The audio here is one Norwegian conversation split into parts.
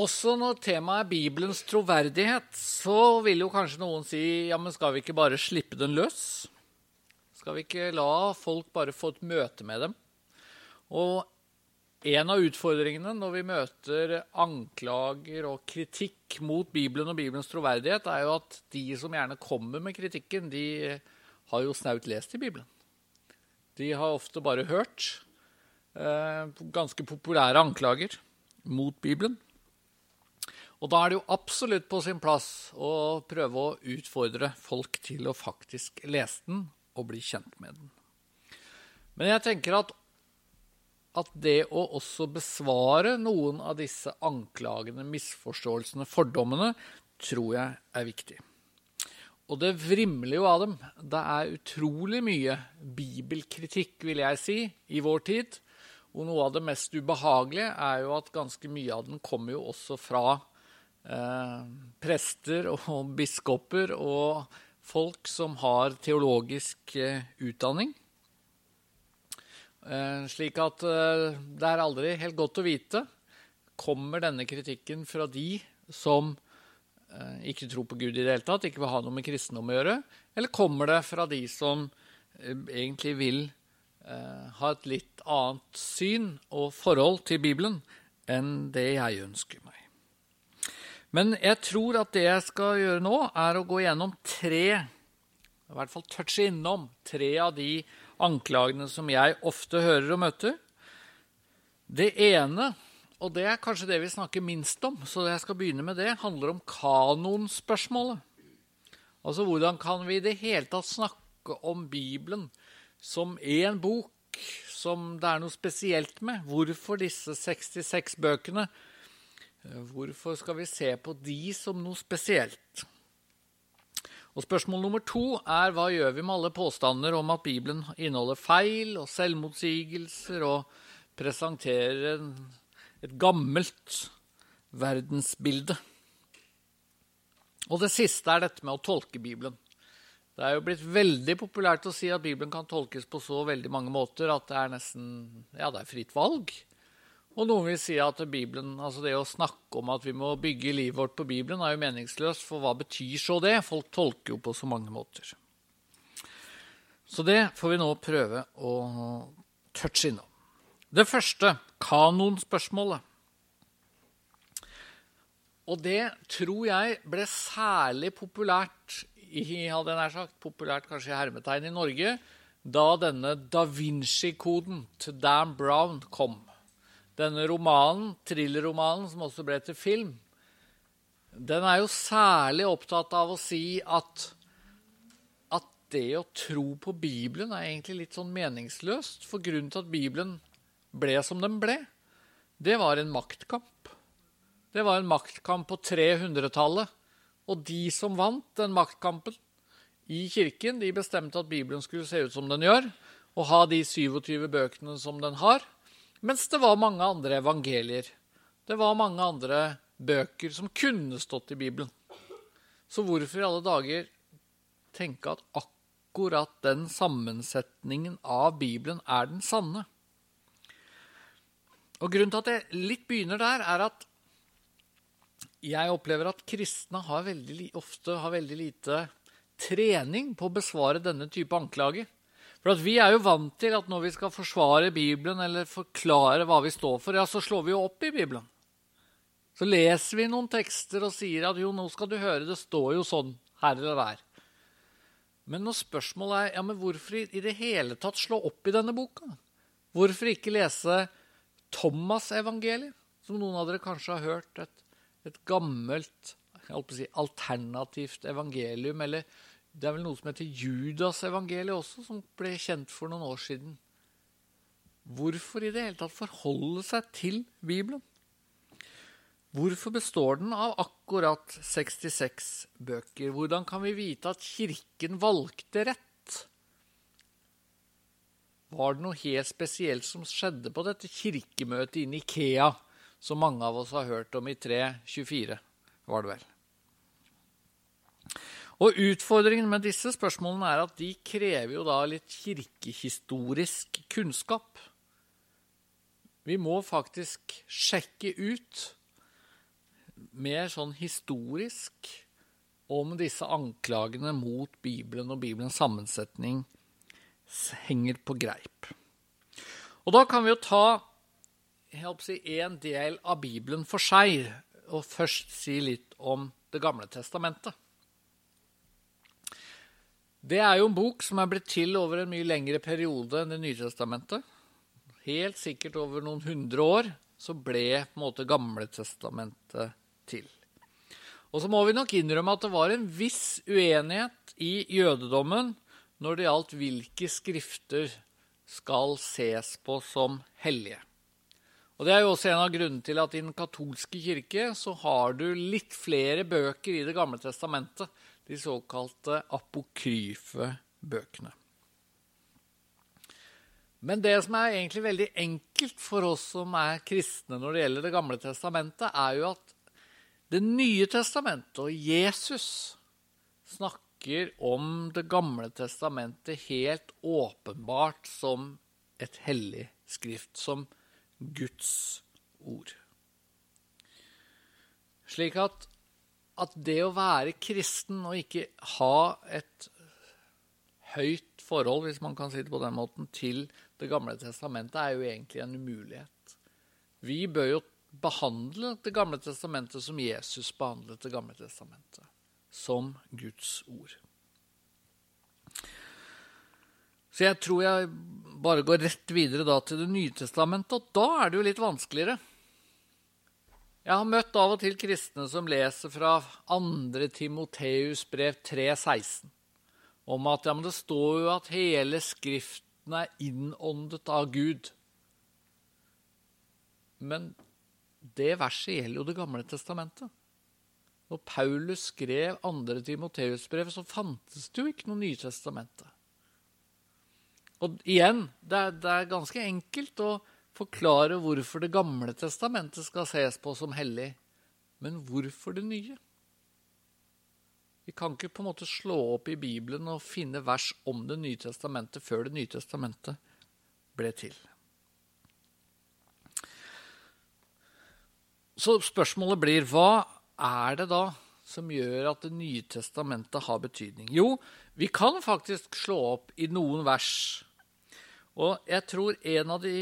Også når temaet er Bibelens troverdighet, så vil jo kanskje noen si ja, men skal vi ikke bare slippe den løs? Skal vi ikke la folk bare få et møte med dem? Og en av utfordringene når vi møter anklager og kritikk mot Bibelen og Bibelens troverdighet, er jo at de som gjerne kommer med kritikken, de har jo snaut lest i Bibelen. De har ofte bare hørt eh, ganske populære anklager mot Bibelen. Og da er det jo absolutt på sin plass å prøve å utfordre folk til å faktisk lese den og bli kjent med den. Men jeg tenker at, at det å også besvare noen av disse anklagene, misforståelsene, fordommene, tror jeg er viktig. Og det vrimler jo av dem. Det er utrolig mye bibelkritikk, vil jeg si, i vår tid. Og noe av det mest ubehagelige er jo at ganske mye av den kommer jo også fra eh, prester og biskoper og folk som har teologisk eh, utdanning. Eh, slik at det er aldri helt godt å vite. Kommer denne kritikken fra de som ikke tror på Gud i det hele tatt, ikke vil ha noe med kristendom å gjøre, eller kommer det fra de som egentlig vil ha et litt annet syn og forhold til Bibelen enn det jeg ønsker meg? Men jeg tror at det jeg skal gjøre nå, er å gå gjennom tre, i hvert fall touche innom tre av de anklagene som jeg ofte hører og møter. Det ene, og det er kanskje det vi snakker minst om, så jeg skal begynne med det, handler om kanonspørsmålet. Altså hvordan kan vi i det hele tatt snakke om Bibelen som én bok som det er noe spesielt med? Hvorfor disse 66 bøkene? Hvorfor skal vi se på de som noe spesielt? Og Spørsmål nummer to er hva gjør vi med alle påstander om at Bibelen inneholder feil og selvmotsigelser og presenterer et gammelt verdensbilde? Og det siste er dette med å tolke Bibelen. Det er jo blitt veldig populært å si at Bibelen kan tolkes på så veldig mange måter at det er nesten ja, det er fritt valg. Og noen vil si at Bibelen, altså det å snakke om at vi må bygge livet vårt på Bibelen, er jo meningsløst, for hva betyr så det? Folk tolker jo på så mange måter. Så det får vi nå prøve å touche innom. Det første kanonspørsmålet. Og det tror jeg ble særlig populært i, hadde jeg nær sagt, populært kanskje i hermetegn i Norge da denne Da Vinci-koden til Dan Brown kom denne romanen, thrillerromanen, som også ble til film, den er jo særlig opptatt av å si at, at det å tro på Bibelen er egentlig litt sånn meningsløst. For grunnen til at Bibelen ble som den ble, det var en maktkamp. Det var en maktkamp på 300-tallet. Og de som vant den maktkampen i kirken, de bestemte at Bibelen skulle se ut som den gjør, og ha de 27 bøkene som den har. Mens det var mange andre evangelier. Det var mange andre bøker som kunne stått i Bibelen. Så hvorfor i alle dager tenke at akkurat den sammensetningen av Bibelen er den sanne? Og Grunnen til at jeg litt begynner der, er at jeg opplever at kristne har veldig, ofte har veldig lite trening på å besvare denne type anklager. For Vi er jo vant til at når vi skal forsvare Bibelen eller forklare hva vi står for, ja, så slår vi jo opp i Bibelen. Så leser vi noen tekster og sier at jo, nå skal du høre, det står jo sånn her eller der. Men når spørsmålet er ja, men hvorfor i det hele tatt slå opp i denne boka? Hvorfor ikke lese Thomas-evangeliet, som noen av dere kanskje har hørt? Et, et gammelt si, alternativt evangelium, eller det er vel noe som heter Judasevangeliet også, som ble kjent for noen år siden. Hvorfor i det hele tatt forholde seg til Bibelen? Hvorfor består den av akkurat 66 bøker? Hvordan kan vi vite at Kirken valgte rett? Var det noe helt spesielt som skjedde på dette kirkemøtet i Nikea, som mange av oss har hørt om i 324, var det vel? Og Utfordringen med disse spørsmålene er at de krever jo da litt kirkehistorisk kunnskap. Vi må faktisk sjekke ut mer sånn historisk om disse anklagene mot Bibelen og Bibelens sammensetning henger på greip. Og da kan vi jo ta si, en del av Bibelen for seg, og først si litt om Det gamle testamentet. Det er jo en bok som er blitt til over en mye lengre periode enn Det nye testamentet. Helt sikkert over noen hundre år så ble på en måte Gamle testamentet til. Og så må vi nok innrømme at det var en viss uenighet i jødedommen når det gjaldt hvilke skrifter skal ses på som hellige. Og Det er jo også en av grunnene til at i den katolske kirke så har du litt flere bøker i Det gamle testamentet, de såkalte apokryfe bøkene. Men det som er egentlig veldig enkelt for oss som er kristne når det gjelder Det gamle testamentet, er jo at Det nye testamentet og Jesus snakker om Det gamle testamentet helt åpenbart som et hellig skrift, som Guds ord. Slik at, at det å være kristen og ikke ha et høyt forhold, hvis man kan si det på den måten, til Det gamle testamentet, er jo egentlig en umulighet. Vi bør jo behandle Det gamle testamentet som Jesus behandlet Det gamle testamentet. Som Guds ord. Så jeg tror jeg bare går rett videre da til Det nye testamentet, og da er det jo litt vanskeligere. Jeg har møtt av og til kristne som leser fra 2. Timoteus brev 3,16 om at ja, det står jo at hele Skriften er innåndet av Gud. Men det verset gjelder jo Det gamle testamentet. Når Paulus skrev 2. Timoteus-brevet, så fantes det jo ikke noe Nytestamentet. Og igjen, det er, det er, ganske enkelt å forklare hvorfor Det gamle testamentet skal ses på som hellig, men hvorfor det nye? Vi kan ikke på en måte slå opp i Bibelen og finne vers om Det nye testamentet før Det nye testamentet ble til. Så spørsmålet blir hva er det da som gjør at Det nye testamentet har betydning? Jo, vi kan faktisk slå opp i noen vers og jeg tror en av de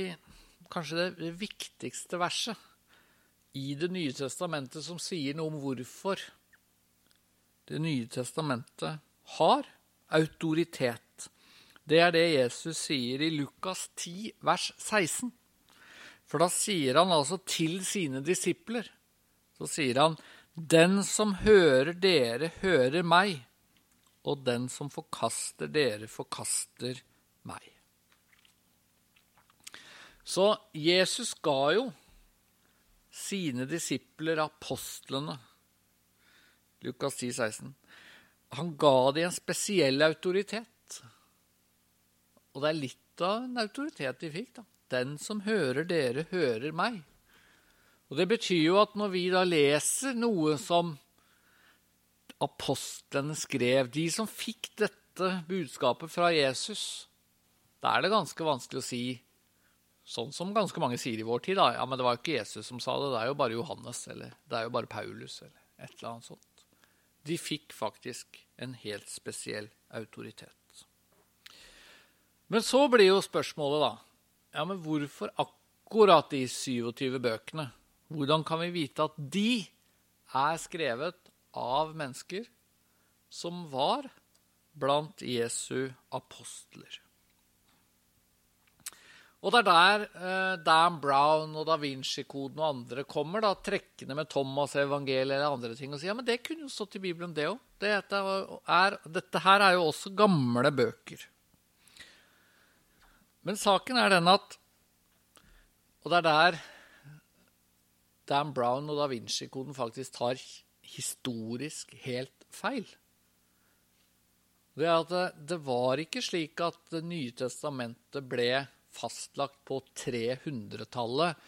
Kanskje det viktigste verset i Det nye testamentet som sier noe om hvorfor Det nye testamentet har autoritet. Det er det Jesus sier i Lukas 10, vers 16. For da sier han altså til sine disipler Så sier han Den som hører dere, hører meg, og den som forkaster dere, forkaster meg. Så Jesus ga jo sine disipler, apostlene, Lukas 10, 16, han ga dem en spesiell autoritet. Og det er litt av en autoritet de fikk. da. Den som hører dere, hører meg. Og Det betyr jo at når vi da leser noe som apostlene skrev, de som fikk dette budskapet fra Jesus, da er det ganske vanskelig å si Sånn som ganske mange sier i vår tid. da, ja, men Det var jo ikke Jesus som sa det, det er jo bare Johannes eller det er jo bare Paulus eller et eller annet sånt. De fikk faktisk en helt spesiell autoritet. Men så blir jo spørsmålet, da ja, men Hvorfor akkurat de 27 bøkene? Hvordan kan vi vite at de er skrevet av mennesker som var blant Jesu apostler? Og det er der eh, Dan Brown og Da Vinci-koden og andre kommer, da, trekkende med Thomas' evangeliet eller andre ting, og sier ja, men det kunne jo stått i Bibelen, det òg. Dette, dette her er jo også gamle bøker. Men saken er den at Og det er der Dan Brown og Da Vinci-koden faktisk tar historisk helt feil. Det er at det, det var ikke slik at Det nye testamentet ble fastlagt på 300-tallet.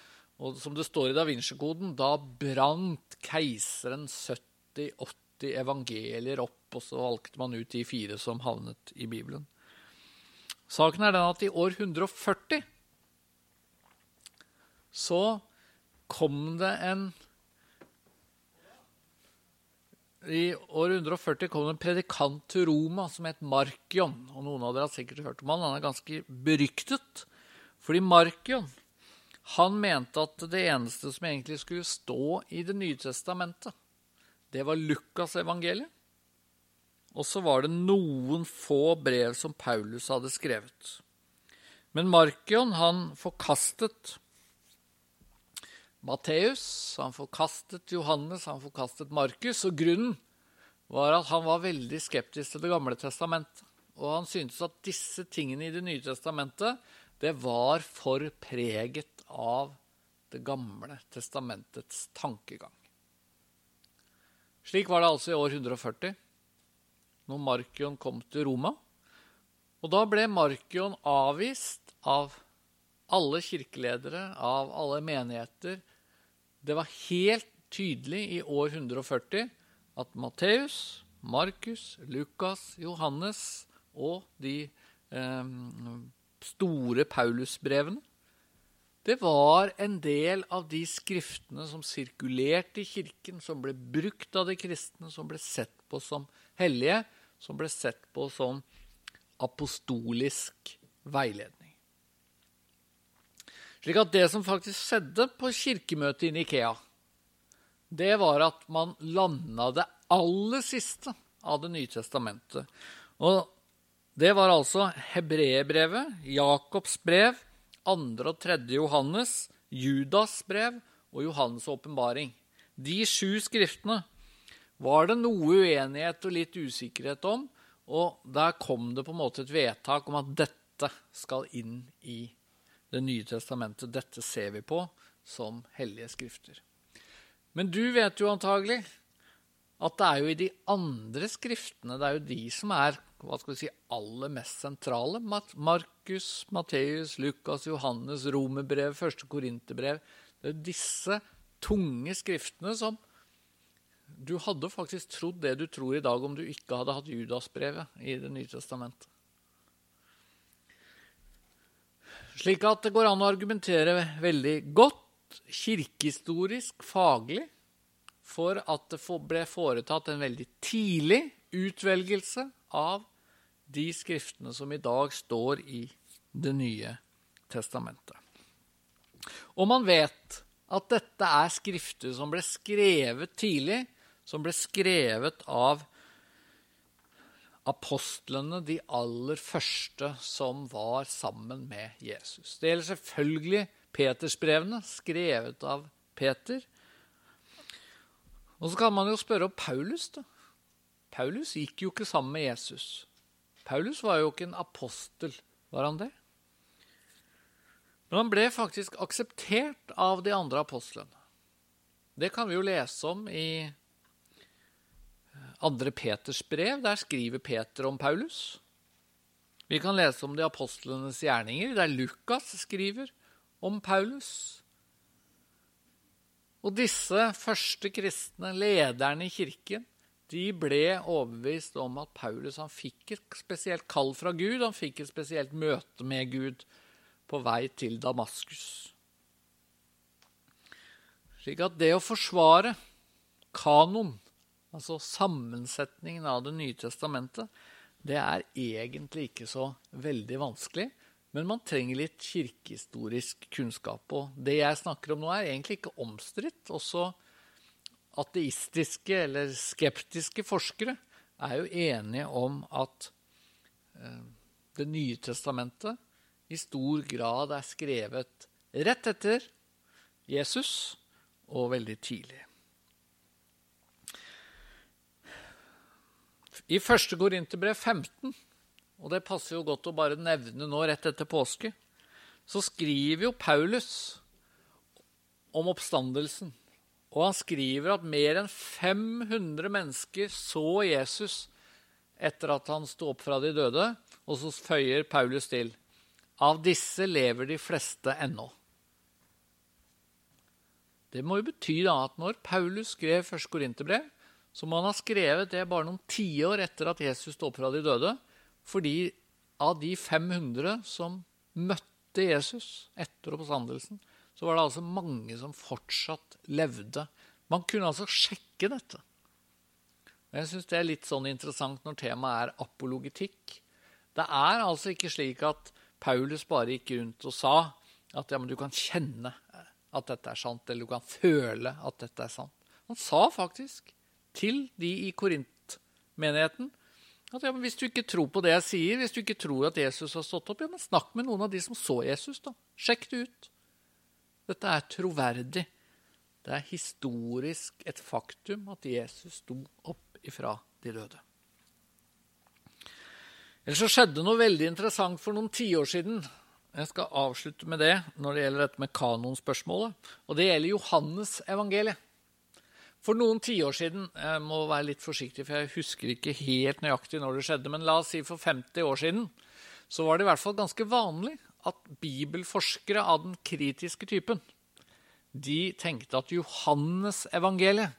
Og som det står i Da Vinci-koden, da brant keiseren 70-80 evangelier opp, og så valgte man ut de fire som havnet i Bibelen. Saken er den at i år 140 så kom det en I år 140 kom det en predikant til Roma som het Markion. og Noen av dere har sikkert hørt om han. Han er ganske beryktet. Fordi Markion han mente at det eneste som egentlig skulle stå i Det nye testamentet, det var Lukas evangeliet. Og så var det noen få brev som Paulus hadde skrevet. Men Markion han forkastet Matteus, han forkastet Johannes, han forkastet Markus. Og grunnen var at han var veldig skeptisk til Det gamle testamentet. Og han syntes at disse tingene i Det nye testamentet det var for preget av Det gamle testamentets tankegang. Slik var det altså i år 140, når Markion kom til Roma. Og da ble Markion avvist av alle kirkeledere, av alle menigheter. Det var helt tydelig i år 140 at Matteus, Markus, Lukas, Johannes og de eh, store Paulusbrevene det var en del av de skriftene som sirkulerte i kirken, som ble brukt av de kristne, som ble sett på som hellige, som ble sett på som apostolisk veiledning. Slik at det som faktisk skjedde på kirkemøtet i Nikea, det var at man landa det aller siste av Det nye testamentet. Og det var altså hebreerbrevet, Jakobs brev, andre og tredje Johannes, Judas brev og Johannes' åpenbaring. De sju skriftene var det noe uenighet og litt usikkerhet om, og der kom det på en måte et vedtak om at dette skal inn i Det nye testamentet. Dette ser vi på som hellige skrifter. Men du vet jo antagelig at det er jo i de andre skriftene det er jo de som er hva skal vi si, aller mest sentrale. Markus, Matteus, Lukas, Johannes, Romerbrev, første Korinterbrev. Det er disse tunge skriftene som Du hadde faktisk trodd det du tror i dag om du ikke hadde hatt Judasbrevet i Det nye testamentet. Slik at det går an å argumentere veldig godt kirkehistorisk, faglig, for at det ble foretatt en veldig tidlig utvelgelse av de skriftene som i dag står i Det nye testamentet. Og man vet at dette er skrifter som ble skrevet tidlig, som ble skrevet av apostlene, de aller første som var sammen med Jesus. Det gjelder selvfølgelig Petersbrevene, skrevet av Peter. Og så kan man jo spørre om Paulus. da. Paulus gikk jo ikke sammen med Jesus. Paulus var jo ikke en apostel, var han det? Men han ble faktisk akseptert av de andre apostlene. Det kan vi jo lese om i eh, andre Peters brev. Der skriver Peter om Paulus. Vi kan lese om de apostlenes gjerninger, der Lukas skriver om Paulus. Og disse første kristne, lederne i kirken, de ble overbevist om at Paulus han fikk et spesielt kall fra Gud. Han fikk et spesielt møte med Gud på vei til Damaskus. Slik at det å forsvare kanon, altså sammensetningen av Det nye testamentet, det er egentlig ikke så veldig vanskelig. Men man trenger litt kirkehistorisk kunnskap. Og det jeg snakker om nå, er egentlig ikke omstridt. Også ateistiske eller skeptiske forskere er jo enige om at eh, Det nye testamentet i stor grad er skrevet rett etter Jesus og veldig tidlig. I første Korinterbrev 15 og det passer jo godt å bare nevne nå rett etter påske, så skriver jo Paulus om oppstandelsen. Og han skriver at mer enn 500 mennesker så Jesus etter at han sto opp fra de døde. Og så føyer Paulus til av disse lever de fleste ennå. Det må jo bety da at når Paulus skrev første Korinterbrev, så må han ha skrevet det bare noen tiår etter at Jesus sto opp fra de døde. Fordi av de 500 som møtte Jesus etter oppstandelsen, så var det altså mange som fortsatt levde. Man kunne altså sjekke dette. Jeg syns det er litt sånn interessant når temaet er apologitikk. Det er altså ikke slik at Paulus bare gikk rundt og sa at ja, du kan kjenne at dette er sant, eller du kan føle at dette er sant. Han sa faktisk til de i Korint-menigheten at ja, hvis du ikke tror på det jeg sier, hvis du ikke tror at Jesus har stått opp, ja, men snakk med noen av de som så Jesus. da. Sjekk det ut. Dette er troverdig. Det er historisk et faktum at Jesus sto opp ifra de døde. Ellers så skjedde noe veldig interessant for noen tiår siden. Jeg skal avslutte med det når det gjelder dette med kanonspørsmålet. Og det gjelder Johannes evangeliet. For noen tiår siden Jeg må være litt forsiktig, for jeg husker ikke helt nøyaktig når det skjedde, men la oss si for 50 år siden, så var det i hvert fall ganske vanlig at bibelforskere av den kritiske typen de tenkte at Johannes-evangeliet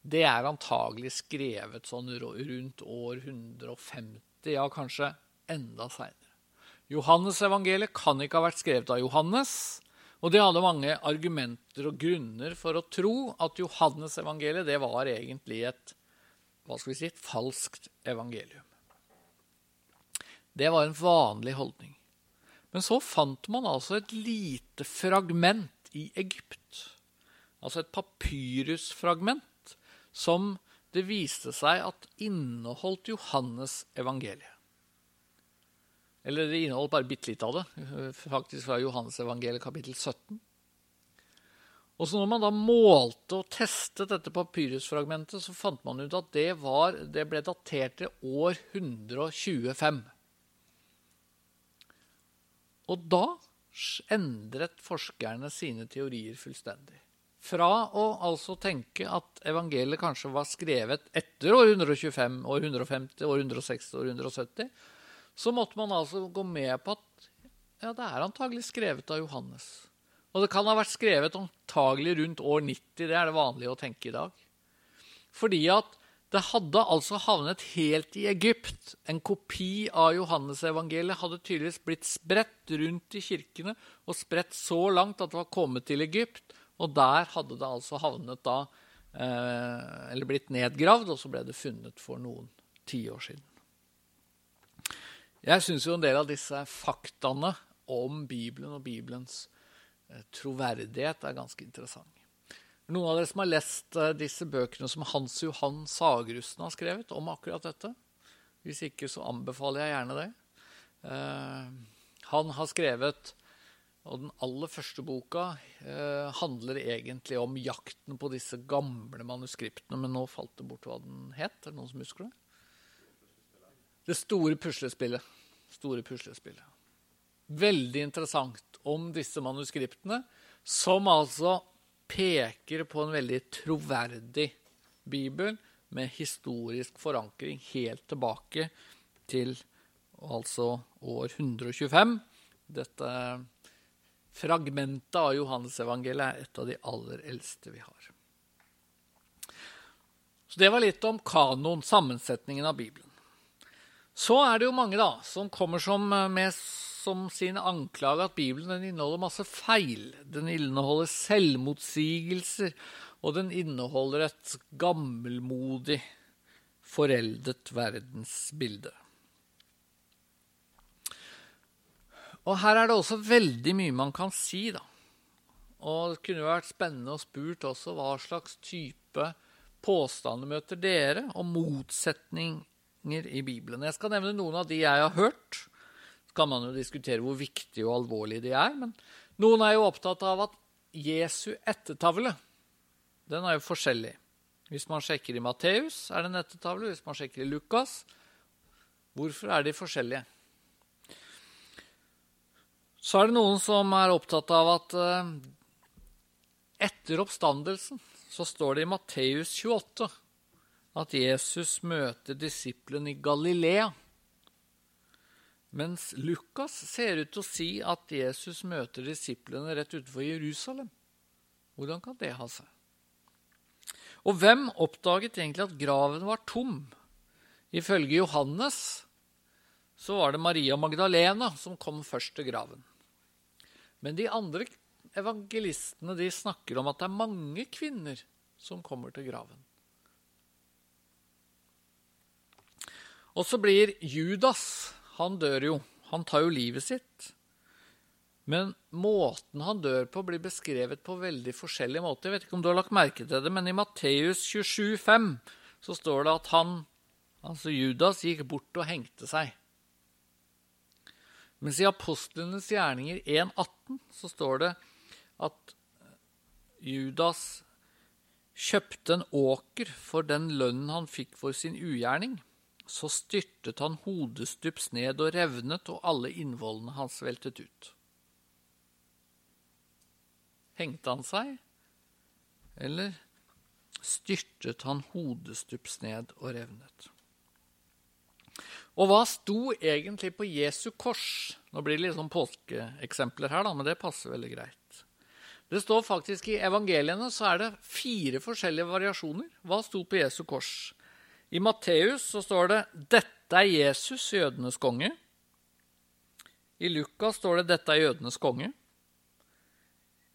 det er antagelig skrevet sånn rundt år 150, ja, kanskje enda seinere. Johannes-evangeliet kan ikke ha vært skrevet av Johannes. Og de hadde mange argumenter og grunner for å tro at Johannes-evangeliet det var egentlig et, hva skal vi si, et falskt evangelium. Det var en vanlig holdning. Men så fant man altså et lite fragment i Egypt. Altså et papyrusfragment som det viste seg at inneholdt Johannes evangeliet. Eller det inneholdt bare bitte litt av det, faktisk fra Johannes evangeliet kapittel 17. Og så når man da målte og testet dette papyrusfragmentet, så fant man ut at det, var, det ble datert til år 125. Og da endret forskerne sine teorier fullstendig. Fra å altså tenke at evangeliet kanskje var skrevet etter år 125, år 150, år 160, år 170, så måtte man altså gå med på at ja, det er antagelig skrevet av Johannes. Og det kan ha vært skrevet antagelig rundt år 90. Det er det vanlige å tenke i dag. Fordi at det hadde altså havnet helt i Egypt. En kopi av Johannesevangeliet hadde tydeligvis blitt spredt rundt i kirkene og spredt så langt at det var kommet til Egypt. Og der hadde det altså havnet da, eh, eller blitt nedgravd, og så ble det funnet for noen tiår siden. Jeg syns jo en del av disse faktaene om Bibelen og Bibelens eh, troverdighet er ganske interessante. Noen av dere som har lest eh, disse bøkene som Hans Johan Sagrusten har skrevet om akkurat dette? Hvis ikke, så anbefaler jeg gjerne det. Eh, han har skrevet og den aller første boka eh, handler egentlig om jakten på disse gamle manuskriptene. Men nå falt det bort hva den het. Er det noen som husker det? Det store puslespillet. Store puslespillet. Veldig interessant om disse manuskriptene, som altså peker på en veldig troverdig bibel med historisk forankring helt tilbake til altså år 125. Dette fragmentet av Johannesevangeliet er et av de aller eldste vi har. Så Det var litt om kanon, sammensetningen av Bibelen. Så er det jo mange da, som kommer som, eh, med som sin anklage at Bibelen inneholder masse feil. Den inneholder selvmotsigelser, og den inneholder et gammelmodig, foreldet verdensbilde. Og her er det også veldig mye man kan si, da. Og det kunne vært spennende å spurt også hva slags type påstander møter dere, og motsetninger i Bibelen. Jeg skal nevne noen av de jeg har hørt. Kan man jo diskutere hvor viktige og alvorlige de er. Men noen er jo opptatt av at Jesu ettertavle den er jo forskjellig. Hvis man sjekker i Matteus, er det en ettertavle. Hvis man sjekker i Lukas Hvorfor er de forskjellige? Så er det noen som er opptatt av at eh, etter oppstandelsen så står det i Matteus 28 at Jesus møter disiplene i Galilea. Mens Lukas ser ut til å si at Jesus møter disiplene rett utenfor Jerusalem. Hvordan kan det ha seg? Og hvem oppdaget egentlig at graven var tom? Ifølge Johannes så var det Maria Magdalena som kom først til graven. Men de andre evangelistene de snakker om at det er mange kvinner som kommer til graven. Og så blir Judas Han dør jo. Han tar jo livet sitt. Men måten han dør på, blir beskrevet på veldig forskjellige måter. Jeg vet ikke om du har lagt merke til det, men i Matteus 27, 27,5 så står det at han, altså Judas, gikk bort og hengte seg. Mens i apostlenes gjerninger 1,18 så står det at Judas kjøpte en åker for den lønnen han fikk for sin ugjerning. Så styrtet han hodestups ned og revnet, og alle innvollene hans veltet ut. Hengte han seg, eller styrtet han hodestups ned og revnet? Og hva sto egentlig på Jesu kors? Nå blir det litt sånn påskeeksempler her, da, men det passer veldig greit. Det står faktisk I evangeliene så er det fire forskjellige variasjoner. Hva sto på Jesu kors? I Matteus så står det 'Dette er Jesus, jødenes konge'. I Lukas står det 'Dette er jødenes konge'.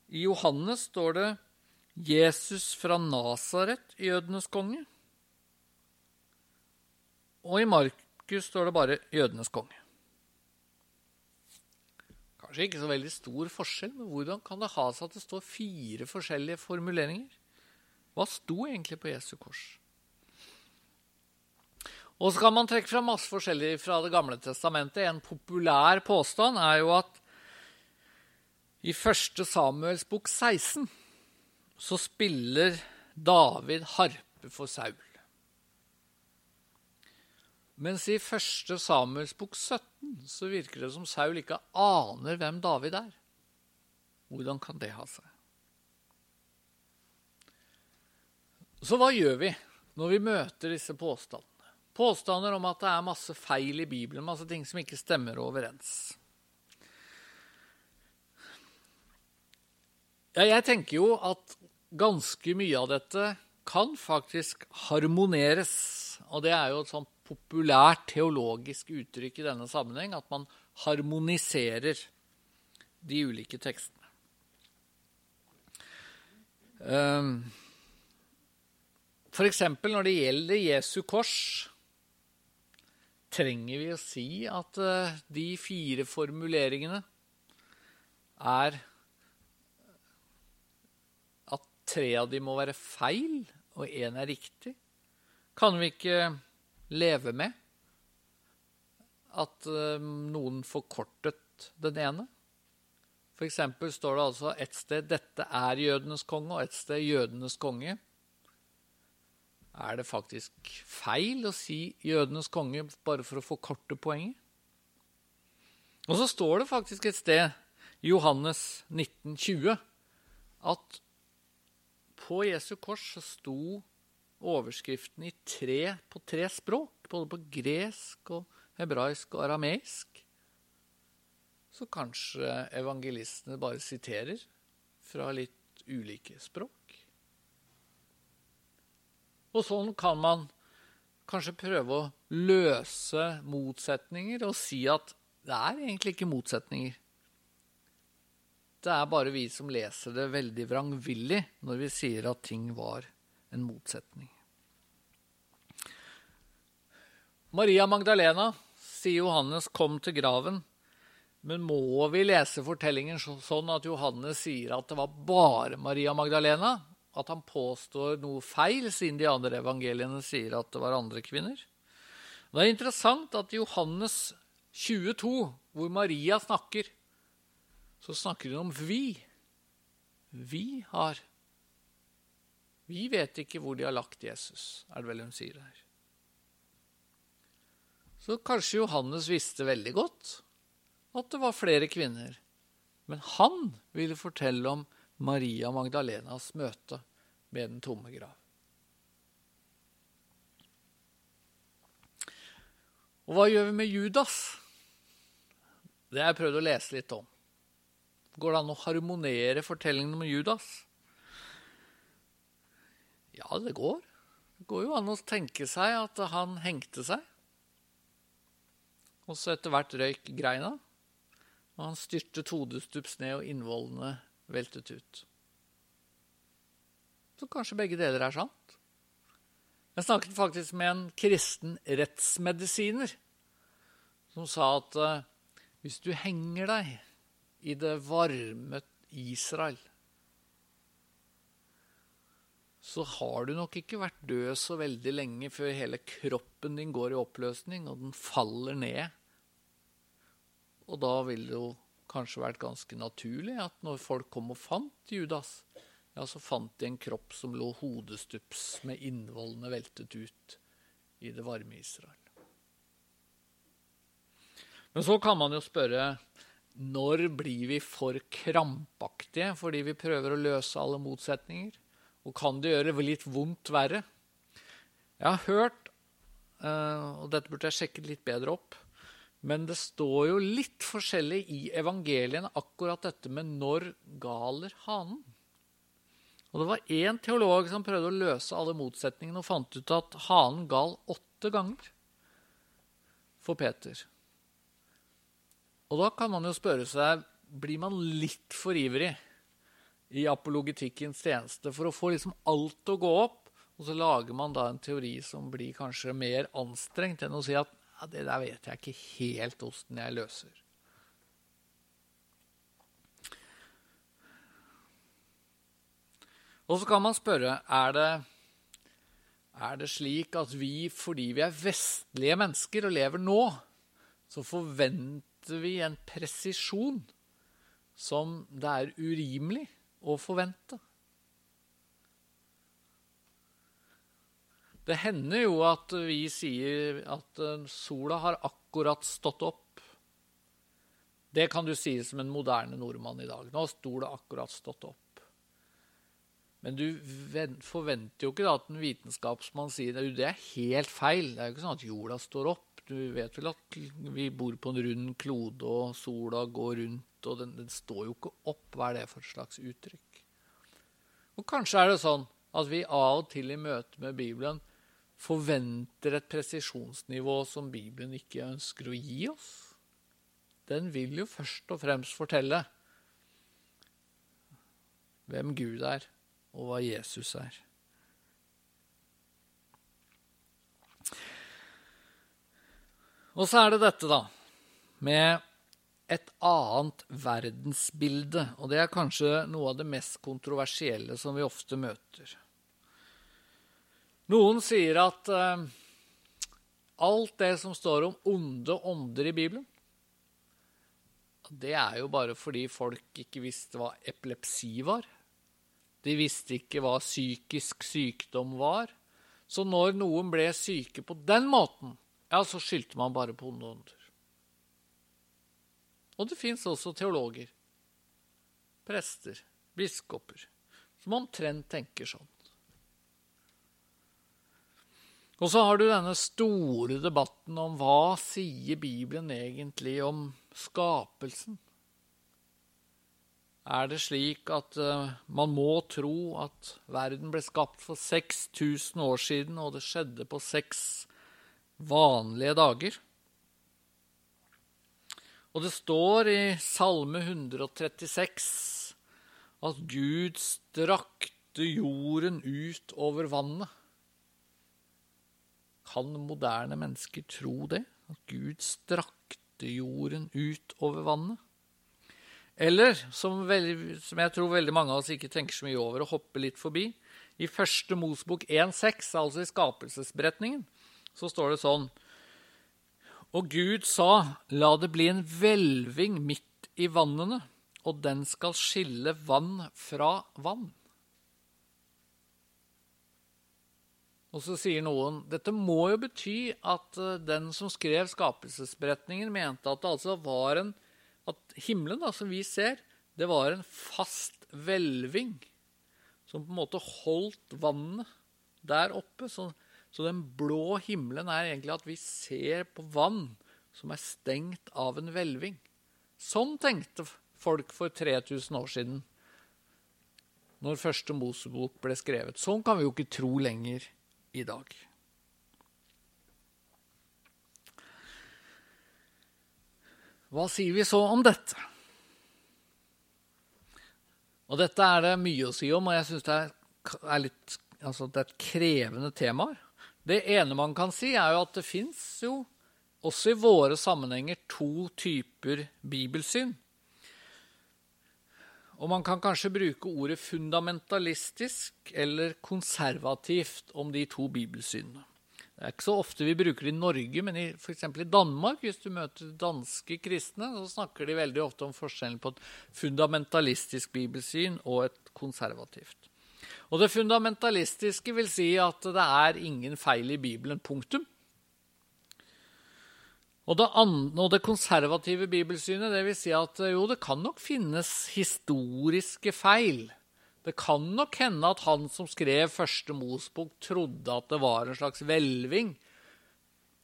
I Johannes står det 'Jesus fra Nasaret, jødenes konge'. Og i Markus står det bare 'jødenes konge'. Kanskje ikke så veldig stor forskjell, men hvordan kan det ha seg at det står fire forskjellige formuleringer? Hva sto egentlig på Jesu kors? Og så kan man trekke fra masse forskjellig fra Det gamle testamentet. En populær påstand er jo at i 1. Samuels bok 16 så spiller David harpe for Saul. Mens i 1. Samuels bok 17 så virker det som Saul ikke aner hvem David er. Hvordan kan det ha seg? Så hva gjør vi når vi møter disse påstandene? Påstander om at det er masse feil i Bibelen, masse ting som ikke stemmer overens. Ja, jeg tenker jo at ganske mye av dette kan faktisk harmoneres. Og det er jo et sånn populært teologisk uttrykk i denne sammenheng, at man harmoniserer de ulike tekstene. Ehm, for eksempel når det gjelder Jesu kors, trenger vi å si at eh, de fire formuleringene er at tre av dem må være feil, og én er riktig? Kan vi ikke leve med at eh, noen forkortet den ene? For eksempel står det altså et sted 'dette er jødenes konge', og et sted 'jødenes konge'. Er det faktisk feil å si 'jødenes konge' bare for å forkorte poenget? Og så står det faktisk et sted i Johannes 1920 at på Jesu kors så sto overskriften i tre, på tre språk, både på gresk og hebraisk og arameisk. Så kanskje evangelistene bare siterer fra litt ulike språk. Og sånn kan man kanskje prøve å løse motsetninger og si at det er egentlig ikke motsetninger. Det er bare vi som leser det veldig vrangvillig når vi sier at ting var en motsetning. Maria Magdalena, sier Johannes, kom til graven. Men må vi lese fortellingen sånn at Johannes sier at det var bare Maria Magdalena? At han påstår noe feil, siden de andre evangeliene sier at det var andre kvinner? Det er interessant at i Johannes 22, hvor Maria snakker, så snakker hun om vi. Vi har Vi vet ikke hvor de har lagt Jesus, er det vel hun sier her. Så kanskje Johannes visste veldig godt at det var flere kvinner. Men han ville fortelle om Maria Magdalenas møte med den tomme grav. Og hva gjør vi med Judas? Det har jeg prøvd å lese litt om. Går det an å harmonere fortellingen om Judas? Ja, det går. Det går jo an å tenke seg at han hengte seg. Og så etter hvert røyk greina. Og han styrtet hodestups ned, og innvollene veltet ut. Så kanskje begge deler er sant. Jeg snakket faktisk med en kristen rettsmedisiner som sa at uh, hvis du henger deg i det varme Israel, så har du nok ikke vært død så veldig lenge før hele kroppen din går i oppløsning, og den faller ned. Og da vil jo kanskje vært ganske naturlig at når folk kom og fant Judas, ja, så fant de en kropp som lå hodestups med innvollene veltet ut i det varme Israel. Men så kan man jo spørre når blir vi for krampaktige fordi vi prøver å løse alle motsetninger? Og kan det gjøre litt vondt verre? Jeg har hørt, eh, og dette burde jeg sjekket litt bedre opp, men det står jo litt forskjellig i evangeliene akkurat dette med når galer hanen. Og det var én teolog som prøvde å løse alle motsetningene og fant ut at hanen gal åtte ganger for Peter. Og da kan man jo spørre seg blir man litt for ivrig i apologetikkens tjeneste for å få liksom alt å gå opp, og så lager man da en teori som blir kanskje mer anstrengt enn å si at ja, det der vet jeg ikke helt åssen jeg løser. Og så kan man spørre er det, er det slik at vi, fordi vi er vestlige mennesker og lever nå, så forventer vi en presisjon som det er urimelig å forvente? Det hender jo at vi sier at eh, sola har akkurat stått opp. Det kan du si som en moderne nordmann i dag. Nå har sola akkurat stått opp. Men du forventer jo ikke at en vitenskapsmann sier at det er helt feil. Det er jo ikke sånn at jorda står opp. Du vet vel at vi bor på en rund klode, og sola går rundt, og den, den står jo ikke opp. Hva er det for et slags uttrykk? Og kanskje er det sånn at vi av og til i møte med Bibelen forventer et presisjonsnivå som Bibelen ikke ønsker å gi oss. Den vil jo først og fremst fortelle hvem Gud er og hva Jesus er. Og så er det dette, da, med et annet verdensbilde. Og det er kanskje noe av det mest kontroversielle som vi ofte møter. Noen sier at uh, alt det som står om onde ånder i Bibelen, det er jo bare fordi folk ikke visste hva epilepsi var. De visste ikke hva psykisk sykdom var. Så når noen ble syke på den måten, ja, så skyldte man bare på onde ånder. Og det fins også teologer, prester, biskoper, som omtrent tenker sånn. Og så har du denne store debatten om hva sier Bibelen egentlig om skapelsen? er det slik at uh, man må tro at verden ble skapt for 6000 år siden, og det skjedde på seks vanlige dager. Og det står i Salme 136 at Gud strakte jorden ut over vannet. Kan moderne mennesker tro det? At Gud strakte jorden ut over vannet? Eller, som, veldig, som, jeg tror veldig mange av oss ikke tenker så mye over og hopper litt forbi, i første Mosbok 1,6, altså i skapelsesberetningen, så står det sånn Og Gud sa, la det bli en hvelving midt i vannene, og den skal skille vann fra vann. Og så sier noen dette må jo bety at eh, den som skrev skapelsesberetningen, mente at det altså var en at himmelen, da, som vi ser, det var en fast hvelving som på en måte holdt vannet der oppe. Så, så, den blå himmelen er egentlig at vi ser på vann som er stengt av en hvelving. Sånn tenkte folk for 3000 år siden, når første Mosebok ble skrevet. Sånn kan vi jo ikke tro lenger i dag. Hva sier vi så om dette? Og dette er det mye å si om, og jeg syns det, altså det, er et krevende tema. Det ene man kan si, er jo at det fins jo også i våre sammenhenger to typer bibelsyn. Og man kan kanskje bruke ordet fundamentalistisk eller konservativt om de to bibelsynene. Det er ikke så ofte vi bruker det i Norge, men f.eks. i Danmark, hvis du møter danske kristne, så snakker de veldig ofte om forskjellen på et fundamentalistisk bibelsyn og et konservativt. Og det fundamentalistiske vil si at det er ingen feil i Bibelen. Punktum. Og det, og det, konservative bibelsynet det vil si at jo, det kan nok finnes historiske feil. Det kan nok hende at han som skrev første Mosbok, trodde at det var en slags hvelving.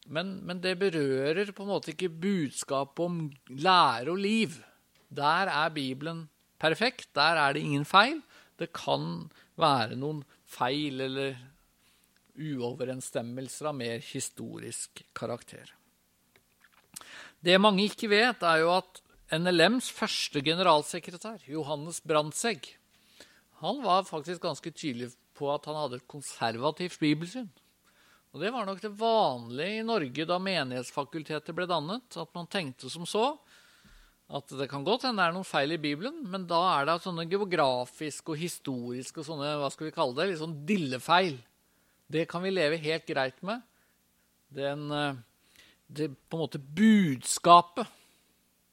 Men, men, det berører på en måte ikke budskapet om lære og liv. Der er Bibelen perfekt. Der er det ingen feil. Det kan være noen feil eller uoverensstemmelser av mer historisk karakter. Det mange ikke vet, er jo at NLMs første generalsekretær, Johannes Brandtzæg, han var faktisk ganske tydelig på at han hadde et konservativt bibelsyn. Og Det var nok det vanlige i Norge da menighetsfakultetet ble dannet. At man tenkte som så at det kan godt hende det er noen feil i Bibelen, men da er det sånne geografiske og historiske og sånne hva skal vi kalle det, litt sånn dillefeil. Det kan vi leve helt greit med. Den eh, det på en måte budskapet,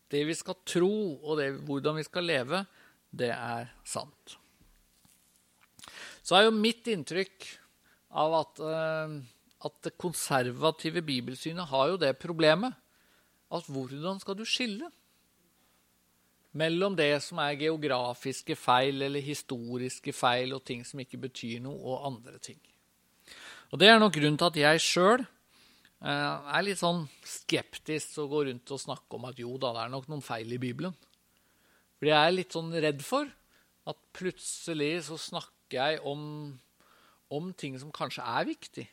det vi skal tro, og det, hvordan vi skal leve, det er sant. Så er jo mitt inntrykk av at, uh, at det konservative bibelsynet har jo det problemet at hvordan skal du skille mellom det som er geografiske feil eller historiske feil og ting som ikke betyr noe, og andre ting. Og Det er nok grunnen til at jeg sjøl jeg eh, er litt sånn skeptisk å gå rundt og snakke om at jo da, det er nok noen feil i Bibelen. Fordi jeg er litt sånn redd for at plutselig så snakker jeg om, om ting som kanskje er viktig,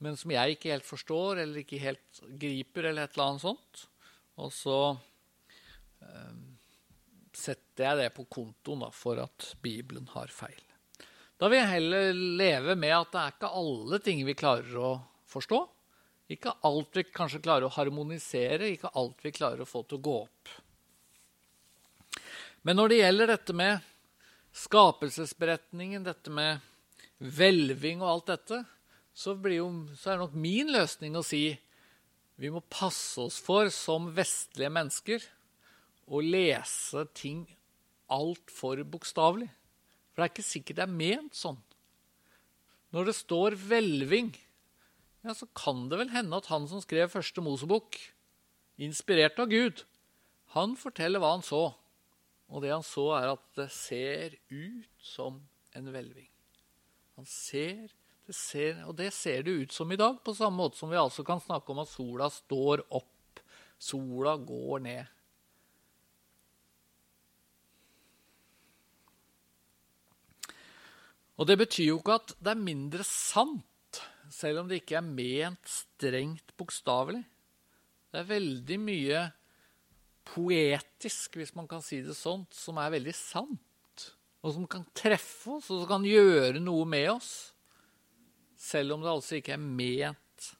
men som jeg ikke helt forstår eller ikke helt griper, eller et eller annet sånt. Og så eh, setter jeg det på kontoen da, for at Bibelen har feil. Da vil jeg heller leve med at det er ikke alle ting vi klarer å forstå. Ikke alt vi kanskje klarer å harmonisere, ikke alt vi klarer å få til å gå opp. Men når det gjelder dette med skapelsesberetningen, dette med hvelving og alt dette, så, jo, så er det nok min løsning å si vi må passe oss for som vestlige mennesker å lese ting altfor bokstavelig. For det er ikke sikkert det er ment sånn. Når det står hvelving, ja, så kan det vel hende at han som skrev første Mosebok, inspirert av Gud, han forteller hva han så. Og det han så, er at det ser ut som en hvelving. Han ser, det ser, Og det ser det ut som i dag, på samme måte som vi altså kan snakke om at sola står opp, sola går ned. Og det betyr jo ikke at det er mindre sant selv om det ikke er ment strengt bokstavelig. Det er veldig mye poetisk, hvis man kan si det sånt, som er veldig sant. Og som kan treffe oss, og som kan gjøre noe med oss. Selv om det altså ikke er ment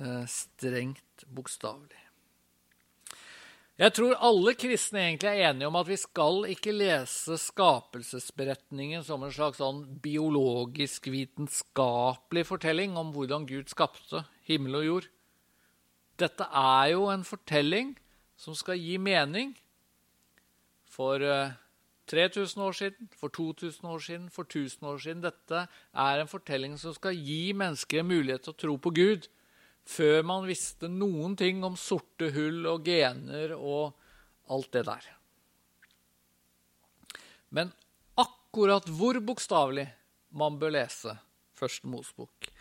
eh, strengt bokstavelig. Jeg tror alle kristne egentlig er enige om at vi skal ikke lese skapelsesberetningen som en slags sånn biologisk, vitenskapelig fortelling om hvordan Gud skapte himmel og jord. Dette er jo en fortelling som skal gi mening for 3000 eh, år siden, for 2000 år siden, for 1000 år siden. Dette er en fortelling som skal gi mennesker en mulighet til å tro på Gud før man visste noen ting om sorte hull og gener og alt det der. Men akkurat hvor bokstavelig man bør lese Første Mosebok,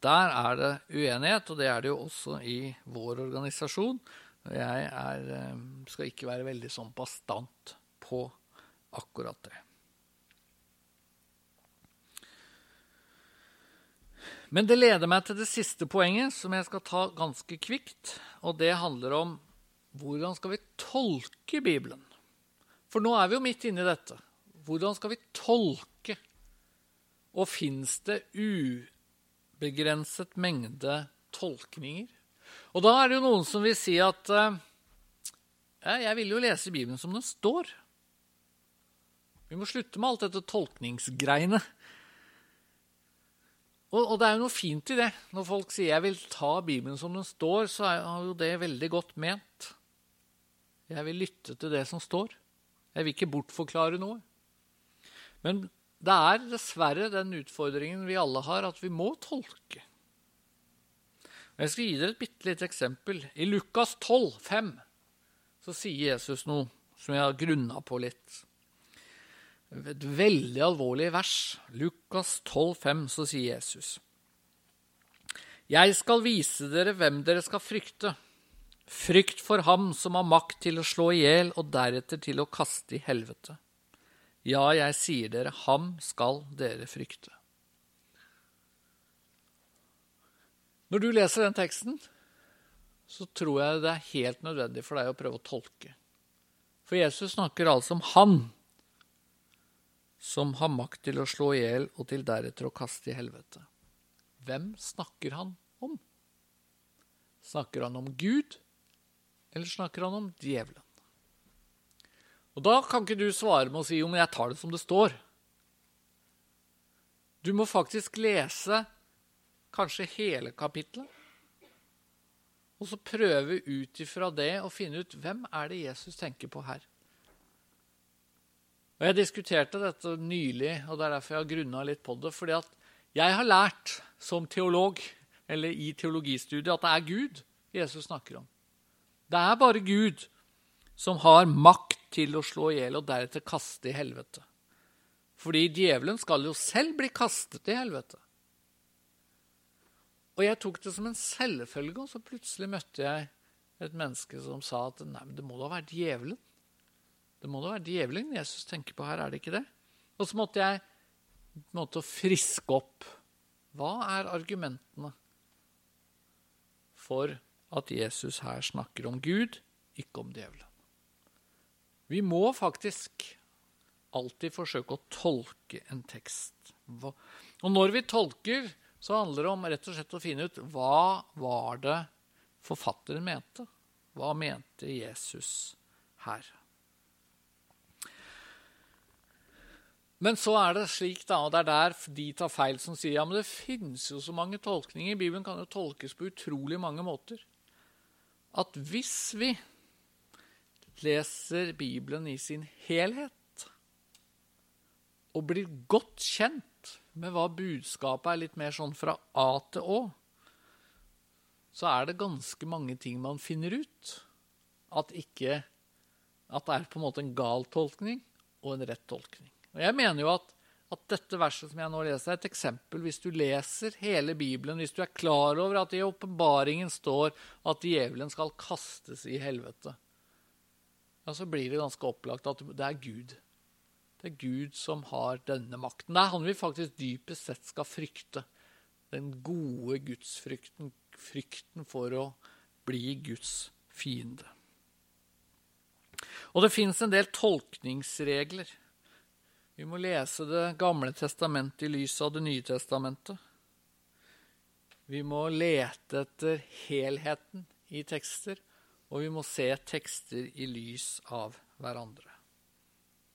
der er det uenighet, og det er det jo også i vår organisasjon. Jeg er, eh, skal ikke være veldig sånn bastant på akkurat det. Men det leder meg til det siste poenget, som jeg skal ta ganske kvikt. Og det handler om hvordan skal vi tolke Bibelen? For nå er vi jo midt inne i dette. Hvordan skal vi tolke? Og fins det ubegrenset mengde tolkninger. Og da er det jo noen som vil si at eh, ja, jeg vil jo lese Bibelen som den står. Vi må slutte med alt dette tolkningsgreiene. Og, og, det er jo noe fint i det. Når folk sier 'jeg vil ta Bibelen som den står', så er jo det veldig godt ment. Jeg vil lytte til det som står. Jeg vil ikke bortforklare noe. Men det er dessverre den utfordringen vi alle har, at vi må tolke. Jeg skal gi dere et bitte lite eksempel. I Lukas 12, 5, så sier Jesus noe som jeg har grunna på litt. Et veldig alvorlig vers. Lukas 12, 5, så sier Jesus. Jeg skal vise dere hvem dere skal frykte. Frykt for ham som har makt til å slå i hjel og deretter til å kaste i helvete. Ja, jeg sier dere, ham skal dere frykte. Når du leser den teksten, så tror jeg det er helt nødvendig for deg å prøve å tolke. For Jesus snakker altså om han som har makt til å slå i hjel og til deretter å kaste i helvete. Hvem snakker han om? Snakker han om Gud, eller snakker han om djevelen? Og da kan ikke du svare med å si jo, men jeg tar det som det står. Du må faktisk lese kanskje hele kapittelet. Og så prøve ut ifra det å finne ut hvem er det Jesus tenker på her. Og Jeg diskuterte dette nylig, og det er derfor jeg har grunna litt på det. fordi at jeg har lært som teolog, eller i teologistudiet, at det er Gud Jesus snakker om. Det er bare Gud som har makt til å slå i hjel og deretter kaste i helvete. Fordi djevelen skal jo selv bli kastet i helvete. Og jeg tok det som en selvfølge, og så plutselig møtte jeg et menneske som sa at nei, men det må da være djevelen. Det må da være djevelen Jesus tenker på her, er det ikke det? Og så måtte jeg måtte friske opp. Hva er argumentene for at Jesus her snakker om Gud, ikke om djevelen? Vi må faktisk alltid forsøke å tolke en tekst. Og når vi tolker, så handler det om rett og slett å finne ut hva var det forfatteren mente. Hva mente Jesus her? Men så er det slik, da, og det er der de tar feil, som sier ja, men det finnes jo så mange tolkninger. Bibelen kan jo tolkes på utrolig mange måter. At hvis vi leser Bibelen i sin helhet og blir godt kjent med hva budskapet er, litt mer sånn fra A til Å, så er det ganske mange ting man finner ut. At, ikke, at det er på en måte en gal tolkning og en rett tolkning. Og Jeg mener jo at, at dette verset som jeg nå leser, er et eksempel. Hvis du leser hele Bibelen, hvis du er klar over at i åpenbaringen står at djevelen skal kastes i helvete, ja, så blir det ganske opplagt at det er Gud. Det er Gud som har denne makten. Det er han vi faktisk dypest sett skal frykte. Den gode gudsfrykten, frykten for å bli Guds fiende. Og det fins en del tolkningsregler. Vi må lese Det gamle testamentet i lys av Det nye testamentet. Vi må lete etter helheten i tekster og vi må se tekster i lys av hverandre.